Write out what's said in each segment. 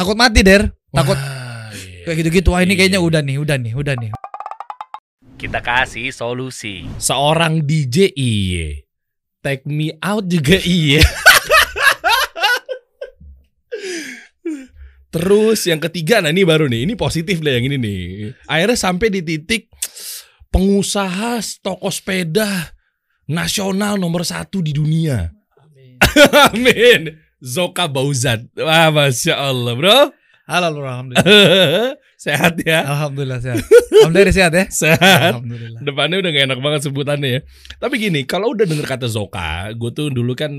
takut mati der takut Wah, iya. kayak gitu-gitu wah ini Iya. kayaknya udah nih udah nih udah nih Kita kasih solusi. Seorang DJ iye. Take me out juga iye. Terus yang ketiga, nah ini baru nih, ini positif deh yang ini nih. Akhirnya sampai di titik pengusaha toko sepeda nasional nomor satu di dunia. Amin. Zoka Bauzat. Wah, masya Allah, bro. halo bro, alhamdulillah Sehat ya. alhamdulillah sehat alhamdulillah sehat ya Sehat. alhamdulillah Depannya udah gak enak banget sebutannya ya. Tapi gini, kalau udah denger kata Zoka, gue tuh dulu kan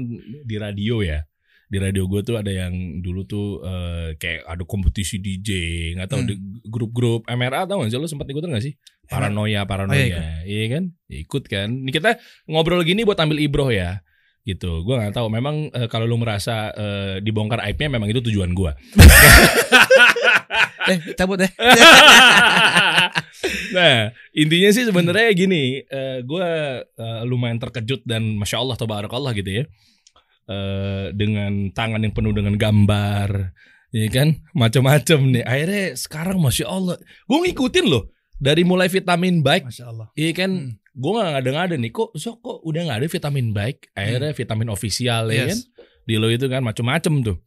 di radio ya. Di radio gue tuh ada yang dulu tuh eh, kayak ada kompetisi DJ, nggak tahu Hmm. di grup-grup MRA tau gak sih? Lo sempat ikutan gak sih? Paranoia, paranoia, Oh, iya, iya kan? Ya, ikut kan. Ini kita ngobrol gini buat ambil ibroh ya. Gitu. Gue nggak tahu. Memang eh, kalau lo merasa eh, dibongkar aibnya, memang itu tujuan gue. eh cabut deh nah intinya sih sebenarnya gini gue lumayan terkejut dan masya Allah tabarakallah gitu ya Eh, dengan tangan yang penuh dengan gambar ya kan macam-macam nih akhirnya sekarang masya Allah gue ngikutin loh dari mulai vitamin baik masya Allah iya kan Hmm. Gue nggak ada nggak ada nih kok so kok udah nggak ada vitamin baik akhirnya vitamin ofisial ya kan Yes. di lo itu kan macam-macam tuh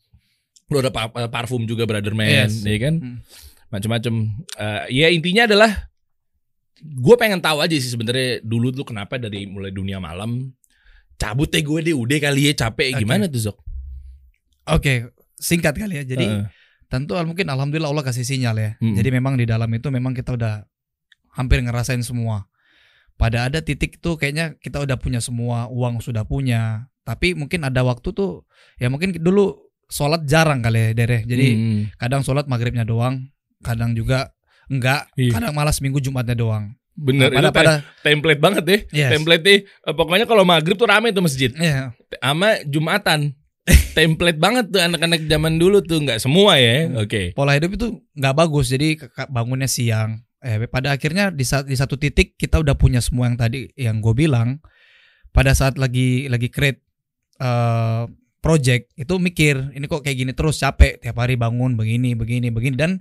lo ada pa- parfum juga brother man Yes. ya kan Hmm. macam-macam Eh, ya intinya adalah gue pengen tahu aja sih sebenarnya dulu tuh kenapa dari mulai dunia malam cabut deh gue deh udah kali ya capek Oke. gimana tuh Zok Oke, singkat kali ya. Jadi Heeh. tentu mungkin alhamdulillah Allah kasih sinyal ya. Mm. Jadi memang di dalam itu memang kita udah hampir ngerasain semua. Pada ada titik tuh kayaknya kita udah punya semua, uang sudah punya. Tapi mungkin ada waktu tuh ya mungkin dulu sholat jarang kali ya Dere. Jadi Hmm. kadang sholat maghribnya doang, kadang juga enggak, Iya. kadang malas minggu Jumatnya doang. bener pada itu pada te- template banget deh Yes. template nih eh, pokoknya kalau maghrib tuh rame tuh masjid Iya. sama jumatan template banget tuh anak-anak zaman dulu tuh nggak semua ya Hmm. oke pola hidup itu nggak bagus jadi bangunnya siang eh pada akhirnya di saat di satu titik kita udah punya semua yang tadi yang gue bilang. Pada saat lagi lagi create eh, project itu mikir ini kok kayak gini terus capek tiap hari bangun begini begini begini. Dan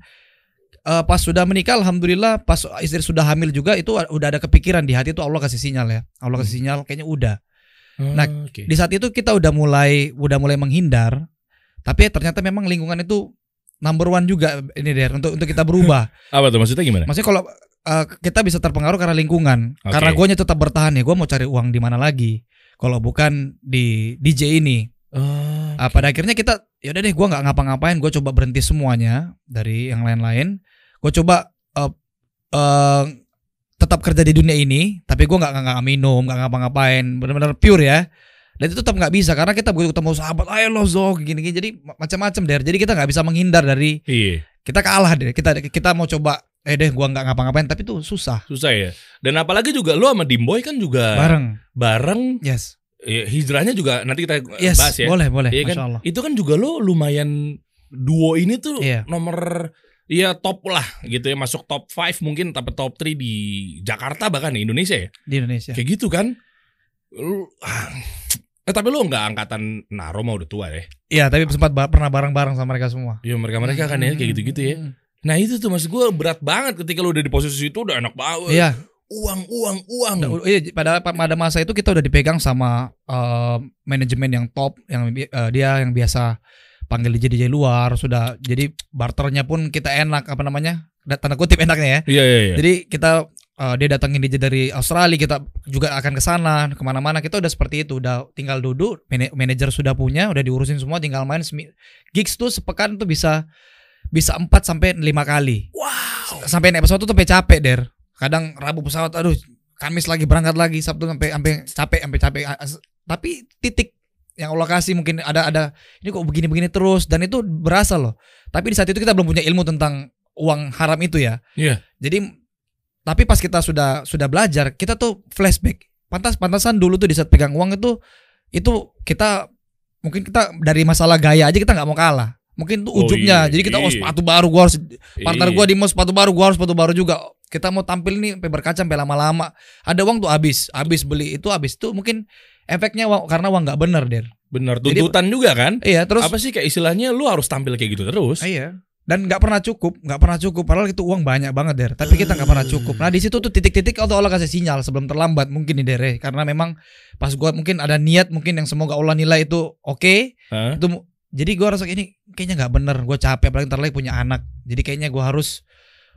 eh, pas sudah menikah alhamdulillah pas istri sudah hamil juga itu udah ada kepikiran di hati itu Allah kasih sinyal ya. Allah kasih sinyal kayaknya udah. Nah, Oke. di saat itu kita udah mulai udah mulai menghindar tapi ternyata memang lingkungan itu number one juga ini der untuk untuk kita berubah. Apa tuh maksudnya gimana? Maksudnya kalau uh, kita bisa terpengaruh karena lingkungan. Oke. karena guanya tetap bertahan ya gue mau cari uang di mana lagi. Kalau bukan di DJ ini. Oh, Uh, pada akhirnya kita ya udah deh gue nggak ngapa-ngapain gue coba berhenti semuanya dari yang lain-lain. Gue coba uh, uh, tetap kerja di dunia ini tapi gue nggak nggak minum nggak ngapa-ngapain. Benar-benar pure ya dan itu tetap nggak bisa karena kita begitu ketemu sahabat ayo lo zo gini-gini. Jadi ma- macam-macam der. Jadi kita nggak bisa menghindar dari iya. kita kalah deh kita kita mau coba eh deh gua nggak ngapa-ngapain tapi itu susah. Susah ya. Dan apalagi juga lo sama Dimboy kan juga bareng. Bareng. Yes. Ya, hijrahnya juga nanti kita yes bahas ya. boleh boleh Iya kan? masya Allah. Itu kan juga lo lumayan duo ini tuh Iya. nomor ya top lah gitu ya. Masuk top 5 mungkin tapi top 3 di Jakarta bahkan di Indonesia ya. di Indonesia. Kayak gitu kan. Lu, ah, eh tapi lu nggak angkatan Naro mah udah tua ya. iya tapi sempat ba- pernah bareng-bareng sama mereka semua Ya mereka-mereka kan ya kayak gitu-gitu ya. Nah itu tuh maksud gue berat banget ketika lu udah di posisi itu udah enak banget. iya Uang, uang, uang. Udah- iya, pada pada masa itu kita udah dipegang sama eh, manajemen yang top yang eh, dia yang biasa panggil DJ DJ luar sudah jadi barternya pun kita enak apa namanya Da- tanda kutip enaknya ya Iya, iya, iya. jadi kita eh, dia datangin DJ dari Australia kita juga akan ke sana ke mana-mana. Kita udah seperti itu udah tinggal duduk mana- manajer sudah punya udah diurusin semua tinggal main gigs tuh sepekan tuh bisa bisa 4 sampai lima kali. Wow. sampai naik pesawat tuh sampai capek der. Kadang rabu pesawat aduh Kamis lagi berangkat lagi Sabtu sampai sampai capek sampai capek. Tapi titik yang Allah kasih mungkin ada ada ini kok begini-begini terus dan itu berasa loh. Tapi di saat itu kita belum punya ilmu tentang uang haram itu ya. Iya. jadi tapi pas kita sudah sudah belajar kita tuh flashback pantas pantasan dulu tuh di saat pegang uang itu itu kita mungkin kita dari masalah gaya aja kita nggak mau kalah mungkin tuh Oh ujungnya iya, jadi kita oh iya. sepatu baru gua harus partner Iya. gua di mau sepatu baru gua harus sepatu baru juga kita mau tampil nih sampai berkaca sampai lama-lama ada uang tuh habis habis beli itu habis itu mungkin efeknya uang- karena uang nggak bener der Benar, Jadi- tuntutan juga kan? Iya, terus Apa sih kayak istilahnya lu harus tampil kayak gitu terus? Iya. Dan nggak pernah cukup, nggak pernah cukup. Padahal itu uang banyak banget der. Tapi kita nggak pernah cukup. Nah di situ tuh titik-titik atau Allah kasih sinyal sebelum terlambat mungkin nih der. ya. Karena memang pas gua mungkin ada niat mungkin yang semoga Allah nilai itu oke. Hah? Itu jadi gua rasa ini kayaknya nggak bener. Gue capek apalagi ntar lagi punya anak. Jadi kayaknya gua harus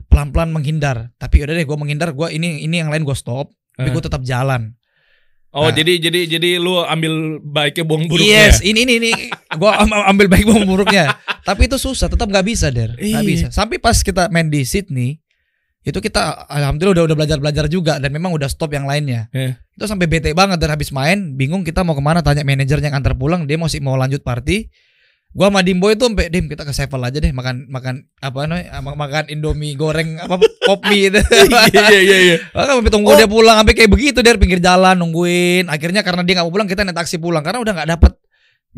pelan-pelan menghindar. Tapi udah deh gua menghindar. Gua ini ini yang lain gue stop. Tapi gue tetap jalan. Oh, Nah. jadi jadi jadi lu ambil baiknya buang buruknya. Yes, ini ini ini gua am- ambil baik bawang buruknya. Tapi itu susah, tetap nggak bisa der, nggak Iya. bisa. Sampai pas kita main di Sydney, itu kita alhamdulillah udah udah belajar belajar juga dan memang udah stop yang lainnya. Eh. Itu sampai bete banget dan habis main, bingung kita mau ke mana, tanya manajernya yang antar pulang, dia masih mau lanjut party. Gua sama Dimbo itu sampai Dim kita ke Sevel aja deh makan makan apa namanya mak- makan Indomie goreng apa pop mie itu. Iya iya iya iya. Sampai tunggu dia pulang sampai kayak begitu dia pinggir jalan nungguin. Akhirnya karena dia nggak mau pulang kita naik taksi pulang karena udah nggak dapet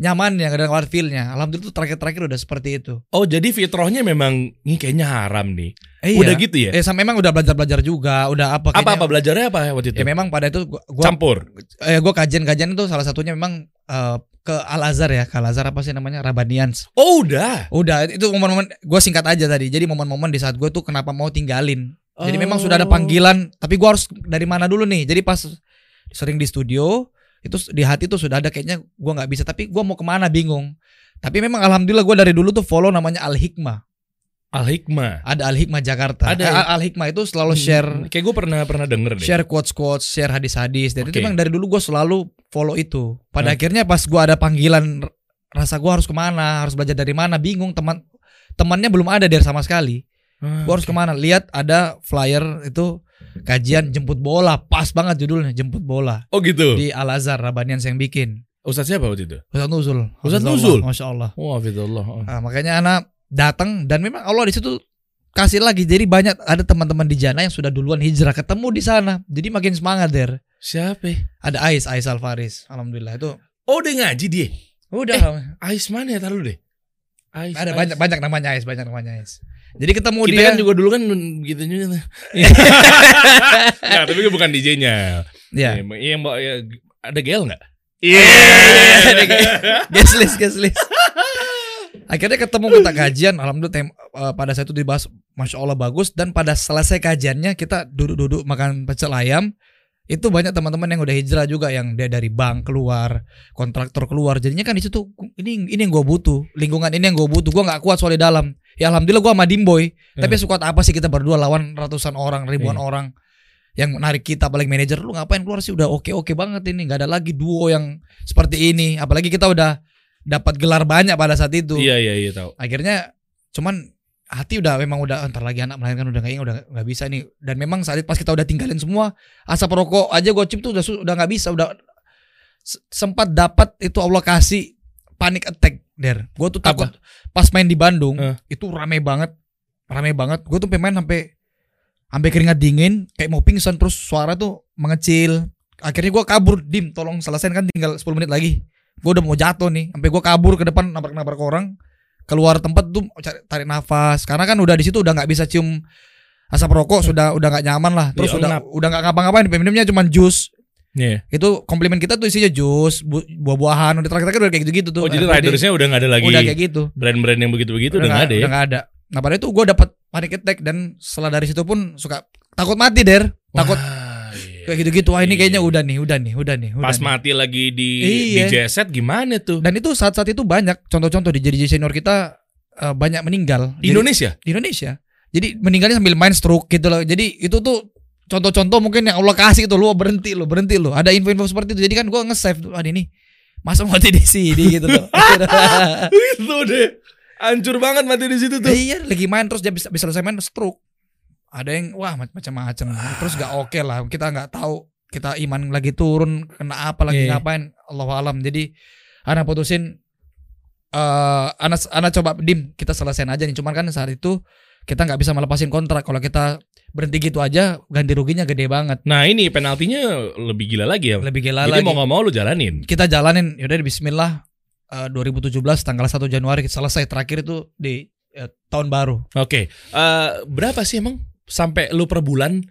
nyamannya, nggak ada feel-nya. Alhamdulillah tuh terakhir-terakhir udah seperti itu. Oh, jadi fitrahnya memang ini kayaknya haram nih. Eh, Udah gitu ya? Eh, sama memang udah belajar-belajar juga, udah apa Apa kayaknya- apa belajarnya apa waktu itu? Ya memang pada itu gua gua, Campur. eh, gua kajian-kajian itu salah satunya memang eh, ke Al Azhar ya, ke Al Azhar apa sih namanya Rabanians. Oh, udah. Udah itu momen-momen gue singkat aja tadi. Jadi momen-momen di saat gue tuh kenapa mau tinggalin. Jadi memang sudah ada Oh. panggilan, tapi gua harus dari mana dulu nih? Jadi pas sering di studio, itu di hati tuh sudah ada kayaknya gua nggak bisa, tapi gua mau ke mana bingung. Tapi memang alhamdulillah gua dari dulu tuh follow namanya Al Hikmah. Al Hikmah. Ada Al Hikmah Jakarta. Ada Eh? Al Hikmah itu selalu share Kayak gue pernah pernah denger deh. share quotes quotes, share hadis-hadis. Dan itu Oke. memang dari dulu gue selalu follow itu. Pada Hmm. akhirnya pas gua ada panggilan rasa gua harus ke mana, harus belajar dari mana, bingung teman temannya belum ada dari sama sekali. Ah, Gua harus ke mana? Lihat ada flyer itu kajian jemput bola, pas banget judulnya jemput bola Oh gitu. di Al Azhar Rabanian yang bikin. Ustaz siapa waktu itu? Ustaz Nuzul. Ustaz Nuzul? Masya Allah. Oh, Hafizullah. Oh. Nah, makanya anak datang dan memang Allah di situ kasih lagi. Jadi banyak ada teman-teman di Jana yang sudah duluan hijrah ketemu di sana. Jadi makin semangat der. Siapa? Ada Ais, Ais Alfaris. Alhamdulillah itu. Oh, dia ngaji dia. Udah. Ais mana ya taruh deh. Ais. ada Ais. banyak banyak namanya Ais, banyak namanya Ais. Jadi ketemu Kita dia. kan juga dulu kan gitu juga. Nggak, tapi kan bukan DJ-nya. ya. Iya, iya, Mbak, ya, ada gel nggak? Iya. Ada ge- Guest list, guest list. Akhirnya ketemu kita kajian, alhamdulillah tem- eh, pada saat itu dibahas, masya Allah bagus. Dan pada selesai kajiannya kita duduk-duduk makan pecel ayam. Itu banyak teman-teman yang udah hijrah juga yang dia dari bank keluar, kontraktor keluar. Jadinya kan di situ ini ini yang gue butuh, lingkungan ini yang gue butuh. Gue nggak kuat soal di dalam. Ya alhamdulillah gue sama Dimboy. Tapi Hmm. sekuat apa sih kita berdua lawan ratusan orang, ribuan Iya. orang yang menarik kita apalagi manajer lu ngapain keluar sih udah oke oke banget ini nggak ada lagi duo yang seperti ini apalagi kita udah dapat gelar banyak pada saat itu Iya, iya, iya tahu. akhirnya cuman hati udah memang udah entar lagi anak melahirkan udah kayaknya udah nggak bisa nih. Dan memang saat itu pas kita udah tinggalin semua asap rokok aja gue cip tuh udah udah nggak bisa udah sempat dapat itu Allah kasih panic attack der. Gue tuh takut pas main di Bandung Eh. itu rame banget rame banget. Gue tuh pemain sampai sampai keringat dingin kayak mau pingsan terus suara tuh mengecil. Akhirnya gue kabur dim tolong selesaiin kan tinggal 10 menit lagi. Gue udah mau jatuh nih sampai gue kabur ke depan nabrak nabrak orang keluar tempat tuh cari, tarik nafas. Karena kan udah di situ udah nggak bisa cium asap rokok sudah udah nggak nyaman lah. Terus Iya, udah ngap. udah nggak ngapa-ngapain. Minumnya cuma jus. Iya. itu komplimen kita tuh isinya jus bu- buah-buahan. Udah terakhir-terakhir udah kayak gitu-gitu tuh. Oh, jadi ridersnya udah nggak ada lagi. udah kayak gitu. Brand-brand yang begitu-begitu udah ada ya. udah nggak ada. Nah pada itu gue dapat panic attack dan setelah dari situ pun suka takut mati der. Takut Wah, iya. kayak gitu-gitu wah ini Iya. kayaknya udah nih udah nih udah nih udah Pas nih. mati lagi di Iya. di Jet gimana tuh? dan itu saat-saat itu banyak contoh-contoh di jadi senior kita eh, banyak meninggal Di Jadi- Indonesia? di Indonesia jadi meninggalnya sambil main stroke gitu loh jadi itu tuh contoh-contoh mungkin yang Allah kasih itu lu berhenti lu berhenti lu ada info-info seperti itu jadi kan gua nge-save tuh ini masa mati di sini gitu loh itu deh. Hancur banget mati di situ tuh. iya lagi main terus dia bisa, bisa selesai main stroke ada yang wah mac- macam-macam. Terus gak oke lah kita nggak tahu kita iman lagi turun kena apa lagi Iya. ngapain. Allah alam. Jadi anak putusin eh anak anak coba dim kita selesaiin aja nih. Cuman kan saat itu kita nggak bisa melepasin kontrak. Kalau kita berhenti gitu aja ganti ruginya gede banget. Nah ini penaltinya lebih gila lagi ya. lebih gila Jadi lagi. mau nggak mau lu jalanin. kita jalanin. Yaudah Bismillah eh, 2017 tanggal 1 Januari selesai. Terakhir itu di eh, tahun baru. Oke. Eh, berapa sih emang sampai lu per bulan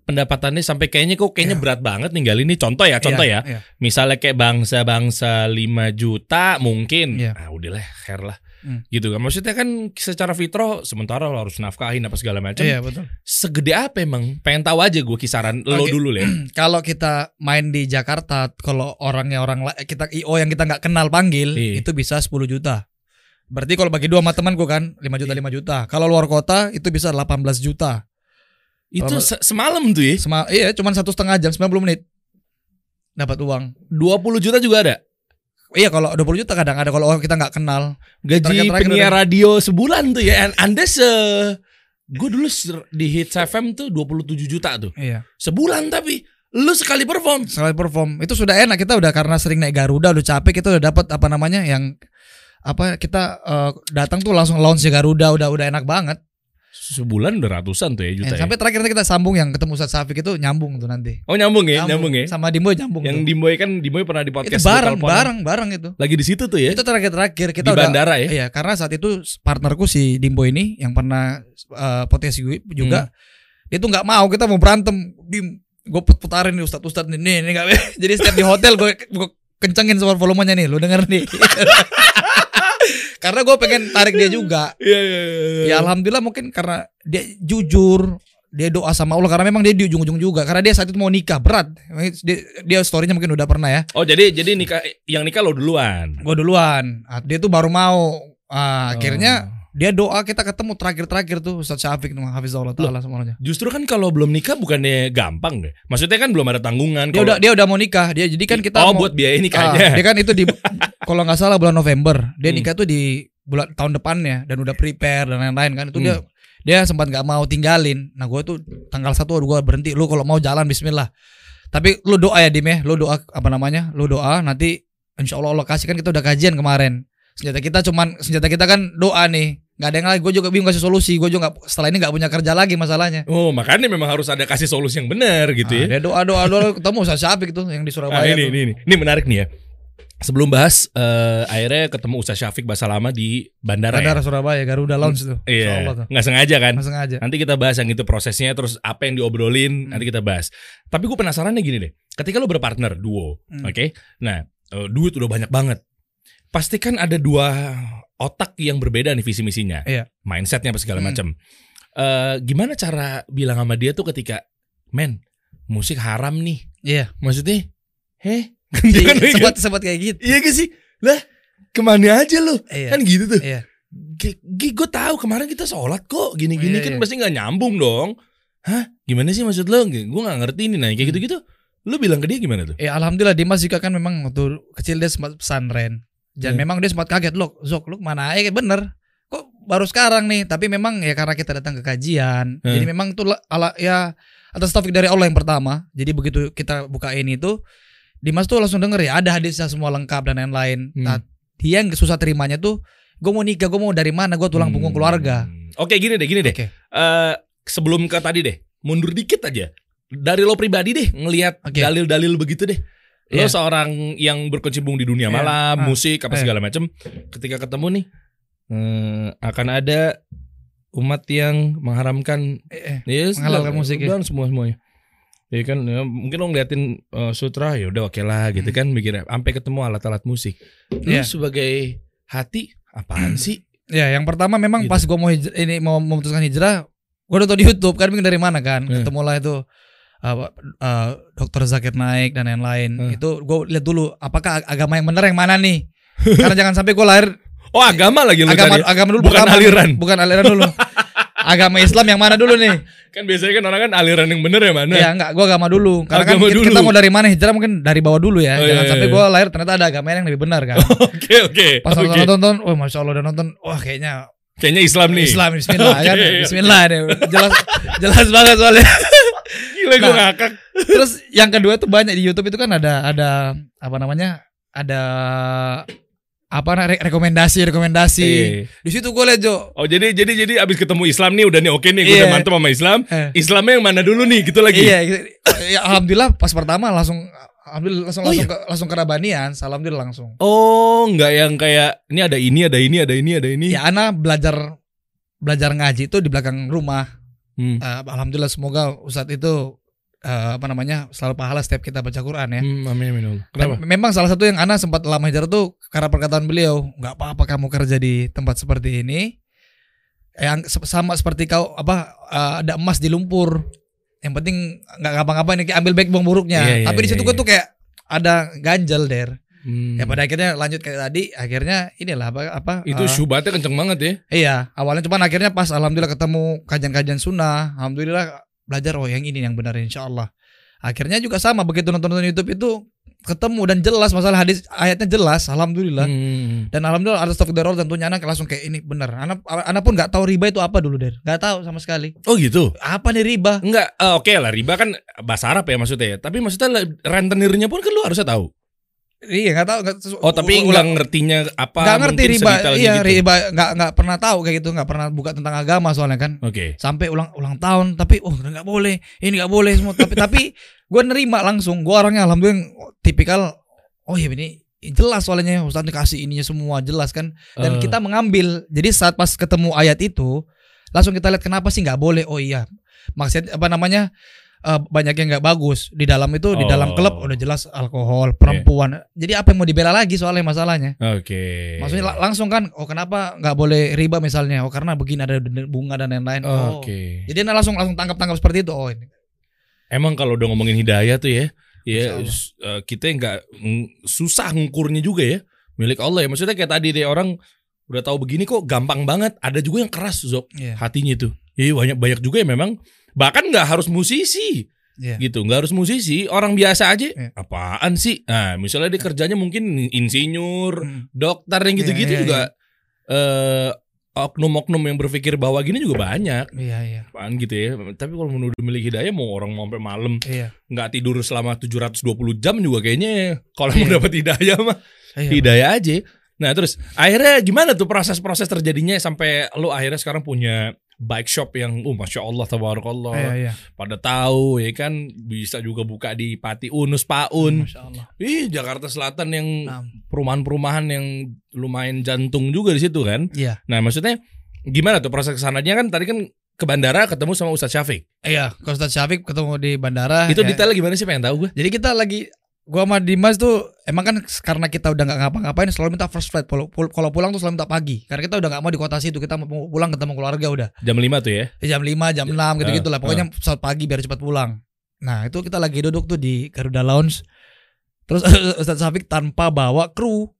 pendapatannya sampai kayaknya kok kayaknya Iya. berat banget ninggalin ini contoh ya contoh Iya, ya iya. misalnya kayak bangsa-bangsa 5 juta mungkin Iya. ah udahlah hair lah Hmm. gitu kan maksudnya kan secara fitrah sementara lo harus nafkahin apa segala macam Iya betul. segede apa emang pengen tahu aja gue kisaran lo Oke. dulu ya Kalau kita main di Jakarta, kalau orangnya orang kita IO yang kita nggak kenal panggil, Iya. itu bisa 10 juta. Berarti kalau bagi dua sama temanku kan 5 juta 5 juta. Kalau luar kota itu bisa 18 juta. Itu se- semalam tuh ya Sema iya, cuman satu setengah jam 90 menit dapat uang. 20 juta juga ada Iya kalau 20 juta kadang ada kalau orang kita nggak kenal. gaji Terakhir-terakhir penyiar radio sebulan tuh ya And- anda se gue dulu di Hits FM tuh 27 juta tuh Iya. sebulan tapi lu sekali perform Sekali perform itu sudah enak kita udah karena sering naik Garuda udah capek kita udah dapat apa namanya yang apa kita eh, datang tuh langsung launch Garuda udah udah enak banget. Sebulan udah ratusan tuh ya juta Eh, ya. sampai terakhir nanti kita sambung yang ketemu Ustadz Safik itu nyambung tuh nanti. Oh nyambung ya, nyambung, ya. Sama Dimboy nyambung. Yang tuh. Dimboy kan Dimboy pernah di itu podcast bareng, gua teleponan. bareng, bareng itu. Lagi di situ tuh ya. Itu terakhir-terakhir kita di udah bandara ya. Iya, karena saat itu partnerku si Dimbo ini yang pernah uh, podcast gue juga Hmm. dia tuh nggak mau kita mau berantem dim gue put putarin nih ustadz ustadz nih nih nih nggak jadi setiap di hotel gue gue kencengin suara volumenya nih lu denger nih karena gue pengen tarik dia juga. Iya iya iya. ya alhamdulillah mungkin karena dia jujur dia doa sama Allah. Karena memang dia di ujung-ujung juga. Karena dia saat itu mau nikah berat. Dia, dia storynya mungkin udah pernah ya. Oh jadi jadi nikah yang nikah lo duluan. gue duluan. Ah, dia tuh baru mau. Ah, akhirnya Oh. Dia doa kita ketemu terakhir-terakhir tuh Ustadz Syafiq tuh Hafizahullah taala semuanya. Justru kan kalau belum nikah bukannya gampang deh. Maksudnya kan belum ada tanggungan. Dia udah dia udah mau nikah. Dia jadi kan kita oh mau, buat biaya Ah, nikahnya. dia kan itu di kalau nggak salah bulan November. Dia Hmm. nikah tuh di bulan tahun depannya dan udah prepare dan lain-lain kan. Itu Hmm. dia dia sempat nggak mau tinggalin. Nah, gue tuh tanggal satu gue berhenti. Lu kalau mau jalan Bismillah. Tapi lu doa ya Dim ya. Lu doa apa namanya? Lu doa nanti Insya Allah Allah kasih kan kita udah kajian kemarin. Senjata kita cuman senjata kita kan doa nih. Nggak ada yang lagi. Gue juga bingung kasih solusi. Gue juga nggak setelah ini nggak punya kerja lagi masalahnya. Oh makanya memang harus ada kasih solusi yang benar gitu ya. doa doa doa ketemu Ustaz Syafiq tuh yang di Nah, Surabaya ini, tuh. ini, ini, ini menarik nih ya. Sebelum bahas, eh, akhirnya ketemu Ustaz Syafiq bahasa lama di bandara, Bandara ya. Surabaya Garuda Lounge tuh. Allah Iya, tuh. nggak sengaja kan? Nggak sengaja. Nanti kita bahas yang itu prosesnya, terus apa yang diobrolin, Hmm. nanti kita bahas. Tapi gue penasarannya gini deh, ketika lo berpartner duo, Hmm. oke? Nah, eh, duit udah banyak banget. Pasti kan ada dua otak yang berbeda nih visi misinya, Iya. mindsetnya apa segala Hmm. macam. Eh, gimana cara bilang sama dia tuh ketika, men, musik haram nih, Iya. maksudnya, heh, Dia kan kayak sempat sempat kayak gitu. Iya gak sih? Lah, ke mana aja lu? Iya. Kan gitu tuh. Iya. Gue tahu kemarin kita sholat kok gini-gini Iya, kan iya. pasti nggak nyambung dong. Hah? Gimana sih maksud lo? Gue nggak ngerti ini nah kayak Hmm. gitu-gitu. Lu bilang ke dia gimana tuh? Ya alhamdulillah Dimas juga kan memang waktu kecil dia sempat pesantren. Dan Iya. memang dia sempat kaget loh, Zok, lu mana aja bener. Kok baru sekarang nih? Tapi memang ya karena kita datang ke kajian. Hmm. Jadi memang itu lah- ala ya atas taufik dari Allah yang pertama. Jadi begitu kita bukain itu Dimas tuh langsung denger ya ada hadisnya semua lengkap dan lain-lain. Hmm. Nah, dia yang susah terimanya tuh gue mau nikah, gue mau dari mana? Gue tulang punggung keluarga. Hmm. Oke gini deh, gini deh. Oke. Eh, sebelum ke tadi deh, mundur dikit aja. Dari lo pribadi deh, ngelihat Oke. dalil-dalil begitu deh. Lo Iya. seorang yang berkecimpung di dunia Iya. malam, Ah. musik apa Iya. segala macam. Ketika ketemu nih, eh, akan ada umat yang mengharamkan Eh, eh. Yes, Menghalalkan musik ya. Dan semua semuanya. Ya kan, ya, mungkin lo ngeliatin uh, sutra ya udah oke lah gitu Hmm. kan mikirnya sampai ketemu alat-alat musik. Lu Iya. sebagai hati apaan sih? Ya, yang pertama memang Gitu. pas gue mau hij- ini mau memutuskan hijrah, gue udah tau di YouTube kan dari mana kan, Hmm. ketemulah itu eh, dokter Zakir Naik dan lain-lain. Hmm. Itu gue lihat dulu apakah ag- agama yang benar yang mana nih. Karena jangan sampai gue lahir Oh agama lagi lu agama cari. agama dulu Bukan pertama. aliran. bukan aliran dulu. agama Islam yang mana dulu nih? Kan biasanya kan orang kan aliran yang bener ya mana? Ya enggak, gue agama dulu. Karena Agama kan kita, dulu. kita mau dari mana hijrah mungkin dari bawah dulu ya. Oh, jangan iya, sampai iya. gue lahir ternyata ada agama yang lebih benar kan. Oke oke. Pas oke. nonton nonton, wah masya Allah udah nonton, wah kayaknya Kayaknya Islam nih. Islam Bismillah kan, Oke, oke. Bismillah deh, jelas jelas banget soalnya. Gila gue Nah. ngakak. Terus yang kedua tuh banyak di YouTube itu kan ada ada apa namanya ada apa re- rekomendasi rekomendasi. Iya. Di situ gue liat Jo. Oh jadi jadi jadi abis ketemu Islam nih udah nih oke nih gue Iya. udah mantep sama Islam. Eh, Islamnya yang mana dulu nih gitu lagi. iya, gitu. ya, alhamdulillah pas pertama langsung alhamdulillah langsung Oh, langsung ke, langsung ke Rabanian, alhamdulillah langsung. Oh nggak yang kayak ini ada ini ada ini ada ini ada ini. Ya Ana belajar belajar ngaji itu di belakang rumah. Hmm. Eh, alhamdulillah semoga Ustadz itu eh, apa namanya selalu pahala setiap kita baca Quran ya. Hmm, amin amin Kenapa? memang salah satu yang Ana sempat lama hijrah tuh karena perkataan beliau, nggak apa-apa kamu kerja di tempat seperti ini, yang sama seperti kau apa eh, ada emas di lumpur, yang penting nggak ngapa-ngapain, ambil baik buang buruknya. Iya, iya, Tapi di iya, situ gue tuh kayak ada ganjel der. Hmm. Ya pada akhirnya lanjut kayak tadi, akhirnya inilah apa apa itu eh, syubhatnya kenceng banget ya. Iya, awalnya cuman akhirnya pas alhamdulillah ketemu kajian-kajian sunnah, alhamdulillah belajar oh yang ini yang benar insya Allah. Akhirnya juga sama begitu nonton-nonton YouTube itu ketemu dan jelas masalah hadis ayatnya jelas, alhamdulillah. Hmm. Dan alhamdulillah ada stok daror tentunya anak langsung kayak ini benar. Anak anak pun nggak tahu riba itu apa dulu der, nggak tahu sama sekali. Oh gitu. Apa nih riba? Enggak, eh, oke lah riba kan bahasa Arab ya maksudnya ya. Tapi maksudnya rentenirnya pun kan lu harusnya tahu. Iya nggak tahu. Nggak, Oh tapi enggak ngertinya apa nggak ngerti riba. Iya gitu. riba nggak nggak pernah tahu kayak gitu, nggak pernah buka tentang agama soalnya kan. Oke. sampai ulang ulang tahun tapi oh nggak boleh ini nggak boleh semua tapi tapi gue nerima langsung gue orangnya alhamdulillah tipikal oh iya ini jelas soalnya Ustaz dikasih ininya semua jelas kan dan Eh, kita mengambil jadi saat pas ketemu ayat itu langsung kita lihat kenapa sih nggak boleh oh iya maksudnya apa namanya eh, banyak yang nggak bagus di dalam itu di dalam Oh. klub udah jelas alkohol perempuan jadi apa yang mau dibela lagi soalnya masalahnya Oke. maksudnya la- langsung kan oh kenapa nggak boleh riba misalnya oh karena begini ada bunga dan lain-lain oh Oke. jadi nah langsung langsung tangkap-tangkap seperti itu. Oh ini. Emang kalau udah ngomongin hidayah tuh ya, ya eh, kita nggak susah ngukurnya juga ya. Milik Allah ya. Maksudnya kayak tadi deh orang udah tahu begini kok gampang banget. Ada juga yang keras Zok Iya. hatinya itu. Iya banyak banyak juga yang memang bahkan nggak harus musisi Iya. gitu nggak harus musisi orang biasa aja Iya. apaan sih nah misalnya dia kerjanya mungkin insinyur Hmm. dokter yang gitu-gitu Iya, iya, juga eh oknum-oknum yang berpikir bahwa gini juga banyak Iya iya. apaan gitu ya tapi kalau menuduh milik hidayah mau orang mau sampai malam Iya. nggak tidur selama 720 jam juga kayaknya kalau mau Iya. dapat hidayah mah Iya. hidayah aja. Nah terus akhirnya gimana tuh proses-proses terjadinya sampai lu akhirnya sekarang punya bike shop yang, uh masya Allah, tabarakallah, Iya iya. pada tahu ya kan bisa juga buka di Pati Unus Paun, Masya Allah. ih Jakarta Selatan yang perumahan-perumahan yang lumayan jantung juga di situ kan. Iya. Nah maksudnya gimana tuh proses ke sananya kan tadi kan ke bandara ketemu sama Ustadz Syafiq. Iya. Kalau Ustaz Syafiq ketemu di bandara. Itu ya. detailnya gimana sih pengen tahu gue? Jadi kita lagi gua sama Dimas tuh emang kan karena kita udah nggak ngapa-ngapain selalu minta first flight. Kalau pulang tuh selalu minta pagi. Karena kita udah nggak mau di kota situ kita mau pulang ketemu keluarga udah. Jam 5 tuh ya. Ya, jam 5 jam 6 gitu gitu lah. Ah, pokoknya pesawat pagi biar cepat pulang. Nah itu kita lagi duduk tuh di Garuda Lounge. Terus Ustaz Syafiq tanpa bawa kru.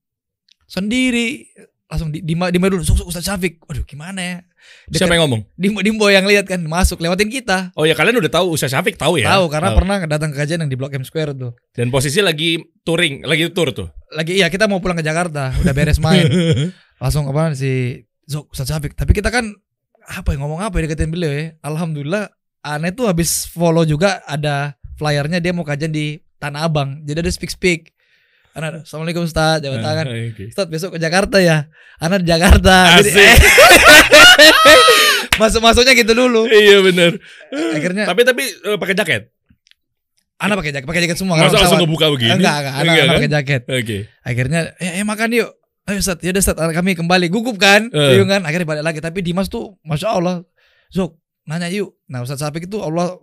Sendiri. Langsung di di, di dulu. "Sok, sok, Ustaz Syafiq. Waduh gimana ya Deket- Siapa yang ngomong? Dimbo, Dimbo yang lihat kan masuk lewatin kita Oh ya kalian udah tahu Ustadz Syafiq tahu ya? tahu karena Tahu. pernah datang ke kajian yang di Blok M Square tuh Dan posisi lagi touring, lagi tour tuh. lagi iya kita mau pulang ke Jakarta udah beres main langsung apa si Zok Ustaz Syafiq tapi kita kan apa ya ngomong apa ya deketin beliau ya alhamdulillah aneh tuh habis follow juga ada flyernya dia mau kajian di Tanah Abang jadi ada speak speak Ana, Assalamualaikum Ustaz tangan Ah, oke. Ustaz besok ke Jakarta ya Ana di Jakarta Jadi, Asik. masuk-masuknya gitu dulu iya benar. akhirnya Tapi tapi eh, pakai jaket. Ana pakai jaket pakai jaket semua Masa langsung ngebuka begini? enggak enggak Ana, Enggak Ana kan? pakai jaket Oke. akhirnya eh, eh makan yuk ayo Ustaz ya udah Ustaz kami kembali gugup kan Eh. bingung kan akhirnya balik lagi tapi Dimas tuh masya Allah Zok nanya yuk nah Ustaz Safik itu Allah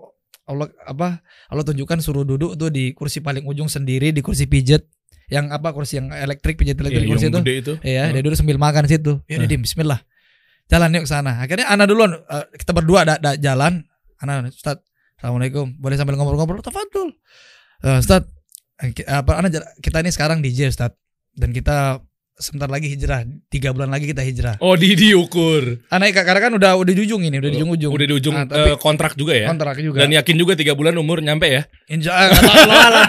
Allah apa Allah tunjukkan suruh duduk tuh di kursi paling ujung sendiri di kursi pijet yang apa kursi yang elektrik pijet Iya, elektrik yang kursi itu itu. Iya, Hmm. dia duduk sambil makan situ. Ya Hmm. Dim, bismillah. Jalan yuk ke sana. Akhirnya Ana duluan eh, kita berdua ada, ada jalan. Ana, Ustaz, Assalamualaikum. Boleh sambil ngobrol-ngobrol? Tafadhol. Uh, Ustaz, eh, apa Ana jala- kita ini sekarang DJ Ustaz dan kita sebentar lagi hijrah. Tiga bulan lagi kita hijrah. Oh di diukur. Ana karena kan udah udah di ujung ini, udah di ujung-ujung. Udah di ujung Ah, tapi eh, kontrak juga ya. kontrak juga. Dan yakin juga tiga bulan umur nyampe ya. Insya Allah.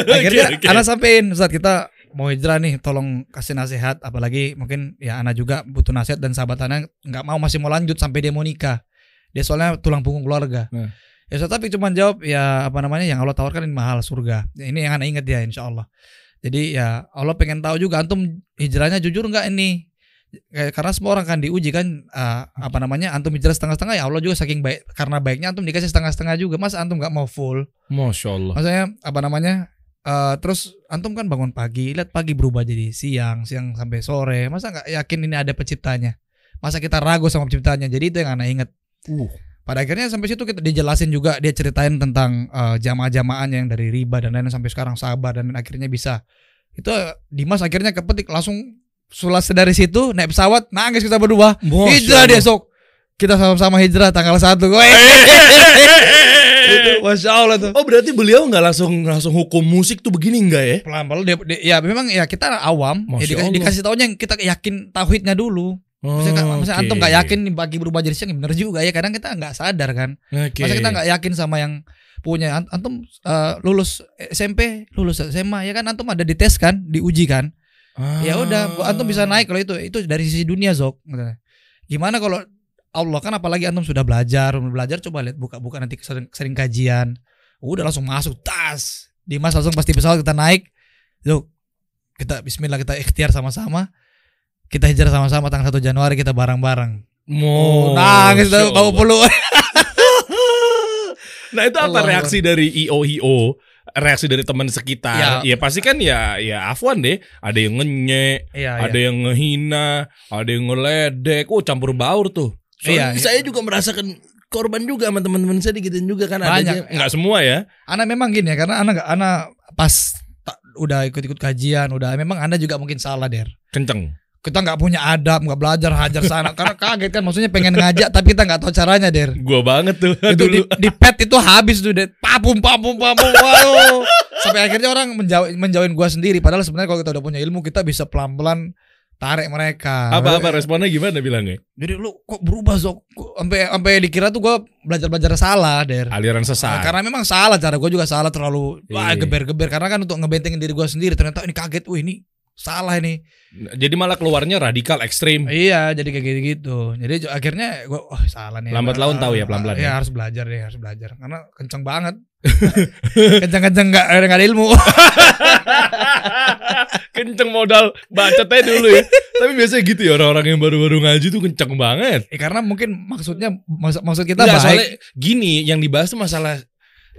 Akhirnya Oke, oke. Ana sampein Ustaz kita mau hijrah nih tolong kasih nasihat apalagi mungkin ya Ana juga butuh nasihat dan sahabat Ana nggak mau masih mau lanjut sampai dia mau nikah. Dia soalnya tulang punggung keluarga. Nah. Ya Ustaz tapi cuma jawab ya apa namanya yang Allah tawarkan ini mahal surga. Ya, Ini yang Ana ingat ya insya Allah. Jadi ya Allah pengen tahu juga antum hijrahnya jujur nggak ini? Kayak- Karena semua orang kan diuji kan ah, apa namanya antum hijrah setengah-setengah ya Allah juga saking baik karena baiknya antum dikasih setengah-setengah juga. Mas antum nggak mau full? Masya Allah. maksudnya apa namanya eh terus antum kan bangun pagi lihat pagi berubah jadi siang siang sampai sore. Masa nggak yakin ini ada penciptanya? Masa kita ragu sama penciptanya? Jadi itu yang anak inget Uh. Pada akhirnya sampai situ kita dijelasin juga dia ceritain tentang eh, jamaah-jamaahnya yang dari riba dan lain sampai sekarang sabar dan akhirnya bisa. Itu eh, Dimas akhirnya kepetik langsung sulase dari situ naik pesawat nangis kita berdua. Masya hijrah Allah. dia sok. Kita sama-sama hijrah tanggal satu masya Allah tuh. Oh berarti beliau nggak langsung langsung hukum musik tuh begini enggak ya? pelan-pelan dia, dia- ya memang ya kita awam. Ya Masya dikasih, Allah. dikasih taunya yang kita yakin tauhidnya dulu Maksudnya, Oh, maksudnya oke. antum nggak yakin nih bagi berubah jadi siang bener juga ya kadang kita nggak sadar kan. Oke. masa kita nggak yakin sama yang punya. Ant- antum eh, lulus SMP lulus SMA ya kan? Antum ada di tes kan diuji kan? Ah. ya udah antum bisa naik kalau itu. Itu dari sisi dunia zok gimana kalau Allah kan apalagi antum sudah belajar belajar coba lihat buka-buka nanti sering, sering kajian. Udah langsung masuk tas. Dimas langsung pasti pesawat kita naik. Zok kita Bismillah kita ikhtiar sama-sama kita hijrah sama-sama tanggal 1 Januari kita bareng-bareng Mo. oh, nangis tuh bau peluk Nah itu apa Allah reaksi dari IO IO? Reaksi dari teman sekitar. Ya. pasti kan ya ya Afwan deh. Ada yang ngenyek, iya ada yang ngehina, ada yang ngeledek. Oh campur baur tuh. Soalnya Iya, iya. saya juga merasakan korban juga sama teman-teman saya digituin juga kan Banyak. adanya. Nggak semua ya. Anak memang gini ya karena anak nggak anak pas udah ikut-ikut kajian udah memang anda juga mungkin salah der Kenceng. Kita nggak punya adab nggak belajar hajar sana. Karena kaget kan maksudnya pengen ngajak tapi kita nggak tahu caranya der. Gua banget tuh itu di, dulu. di pet itu habis tuh der. Papum papum papum waduh. Sampai akhirnya orang menjauh menjauhin gua sendiri. Padahal sebenarnya kalau kita udah punya ilmu kita bisa pelan pelan tarik mereka. Apa-apa responnya gimana bilangnya? jadi lu kok berubah zok? Kok sampai sampai dikira tuh gua belajar belajar salah der. Aliran Nah, sesat. karena memang salah cara gue juga salah terlalu wah Iya. geber-geber. Karena kan untuk ngebentengin diri gue sendiri ternyata ini kaget wah ini salah ini Jadi malah keluarnya radikal ekstrim. iya jadi kayak gitu gitu jadi akhirnya gue oh salah nih Lambat laun tahu ya, pelan-pelan ya ya. harus belajar deh harus belajar karena kenceng banget kenceng-kenceng nggak nggak ada ilmu kenceng modal bacotnya dulu ya. Tapi biasanya gitu ya orang-orang yang baru-baru ngaji tuh kenceng banget. Ya, karena mungkin maksudnya maksud, maksud kita Nggak, baik soalnya gini yang dibahas tuh masalah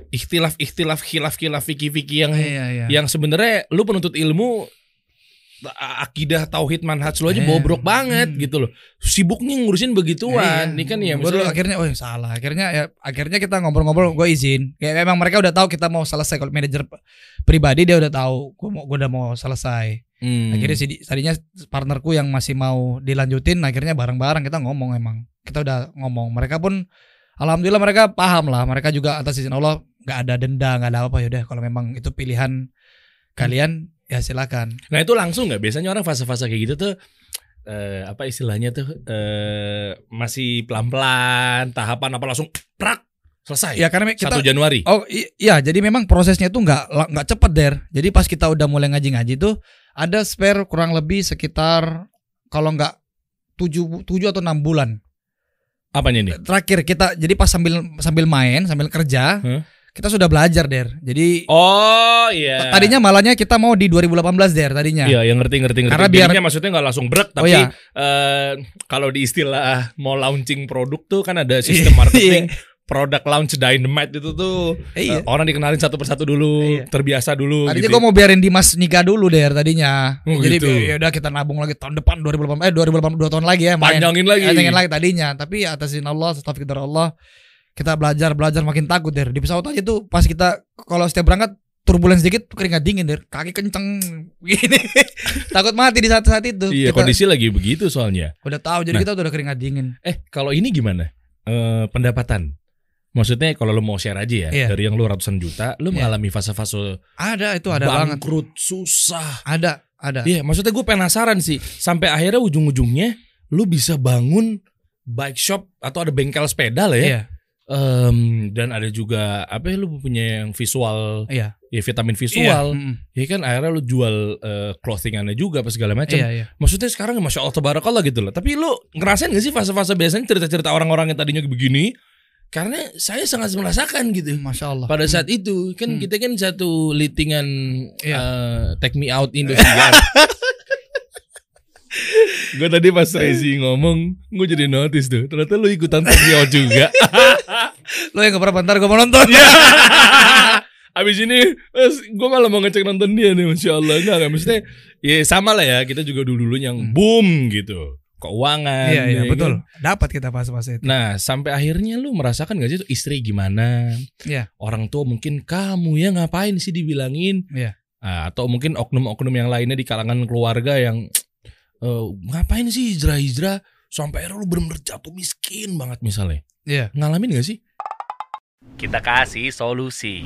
ikhtilaf ikhtilaf khilaf khilaf fikih fikih yang iya, iya. yang sebenarnya lu penuntut ilmu akidah tauhid manhaj lu aja Eh, bobrok banget hmm. gitu loh. Sibuknya ngurusin begituan. Iya. Ini kan ya maksudnya akhirnya oh salah. Akhirnya ya akhirnya kita ngobrol-ngobrol gue izin. Kayak memang mereka udah tahu kita mau selesai kalau manajer pribadi dia udah tahu gue mau gue udah mau selesai. Hmm. Akhirnya sih di- tadinya partnerku yang masih mau dilanjutin akhirnya bareng-bareng kita ngomong emang. Kita udah ngomong. Mereka pun alhamdulillah mereka paham lah. Mereka juga atas izin Allah nggak ada denda, nggak ada apa ya udah kalau memang itu pilihan kalian ya silakan. Nah itu langsung nggak biasanya orang fase-fase kayak gitu tuh eh, apa istilahnya tuh eh, masih pelan-pelan tahapan apa langsung prak selesai Ya karena kita satu Januari. Oh iya, jadi memang prosesnya itu nggak nggak cepet der. Jadi pas kita udah mulai ngaji-ngaji tuh ada spare kurang lebih sekitar kalau nggak tujuh tujuh atau enam bulan. Apanya nih? Terakhir kita jadi pas sambil sambil main sambil kerja Hah? Kita sudah belajar der. Jadi Oh iya. tadinya malahnya kita mau di 2018 der tadinya. Iya, yang ngerti ngerti ngerti. Karena biar- maksudnya nggak langsung brek, Oh tapi iya. eh, kalau di istilah mau launching produk tuh kan ada sistem marketing. produk launch dynamite itu tuh Iya. eh, orang dikenalin satu persatu dulu, Iya. terbiasa dulu. Tadinya gitu. gue mau biarin Dimas nikah dulu der tadinya. Oh, Jadi gitu. ya udah kita nabung lagi tahun depan 2018 eh 2018 dua tahun lagi ya main. panjangin lagi. Panjangin lagi tadinya, tapi ya atas izin Allah, taufik dari Allah, kita belajar belajar makin takut der. Di pesawat aja tuh pas kita kalau setiap berangkat turbulens dikit keringat dingin der, kaki kenceng gini. takut mati di saat-saat itu. Iya, kita kondisi lagi begitu soalnya. udah tahu jadi Nah. kita udah keringat dingin. Eh, kalau ini gimana? Eh, pendapatan. Maksudnya kalau lo mau share aja ya, Iya. dari yang lo ratusan juta, lo Iya. mengalami fase-fase Ada itu ada banget. bangkrut, susah. Ada, ada. Iya, maksudnya gue penasaran sih. Sampai akhirnya ujung-ujungnya lu bisa bangun bike shop atau ada bengkel sepeda lah ya. Iya, Em, dan ada juga apa ya lu punya yang visual, iya. ya vitamin Iya, visual. mm, Ya kan akhirnya lu jual eh, clothingannya juga apa segala macam. iya, iya. Maksudnya sekarang masya Allah tabarakallah gitu loh. Tapi lu ngerasain gak sih fase-fase biasanya cerita-cerita orang-orang yang tadinya begini? Karena saya sangat merasakan gitu. Masya Allah. Pada saat itu kan Hmm. kita kan satu litingan Iya. eh, Take Me Out Indosiar. gue tadi pas Rezi ngomong, gue jadi notice tuh. Ternyata lu ikutan Take Me Out juga. Lo yang gak pernah bentar gue mau nonton. Iya. Abis ini gue malah mau ngecek nonton dia nih Masya Allah Enggak, enggak Maksudnya ya sama lah ya Kita juga dulu-dulu yang Hmm. boom gitu keuangan. Iya iya ya betul. kan? Dapat kita fase-fase itu. Nah, sampai akhirnya lu merasakan gak sih tuh istri gimana? Iya. Orang tua mungkin kamu ya ngapain sih dibilangin? Iya. Ah, atau mungkin oknum-oknum yang lainnya di kalangan keluarga yang eh, ngapain sih hijrah-hijrah sampai akhirnya lu bener-bener jatuh miskin banget misalnya. Iya. Ngalamin gak sih? Kita kasih solusi.